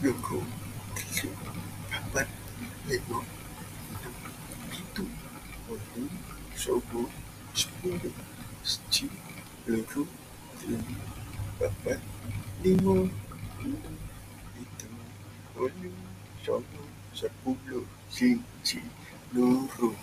Nunggu Tersuk Lima Enam Itu Waktu Sobo Sepuluh Seci Loro Tersuk Bapak Lima Itu Waktu Sobo Sepuluh Seci Loro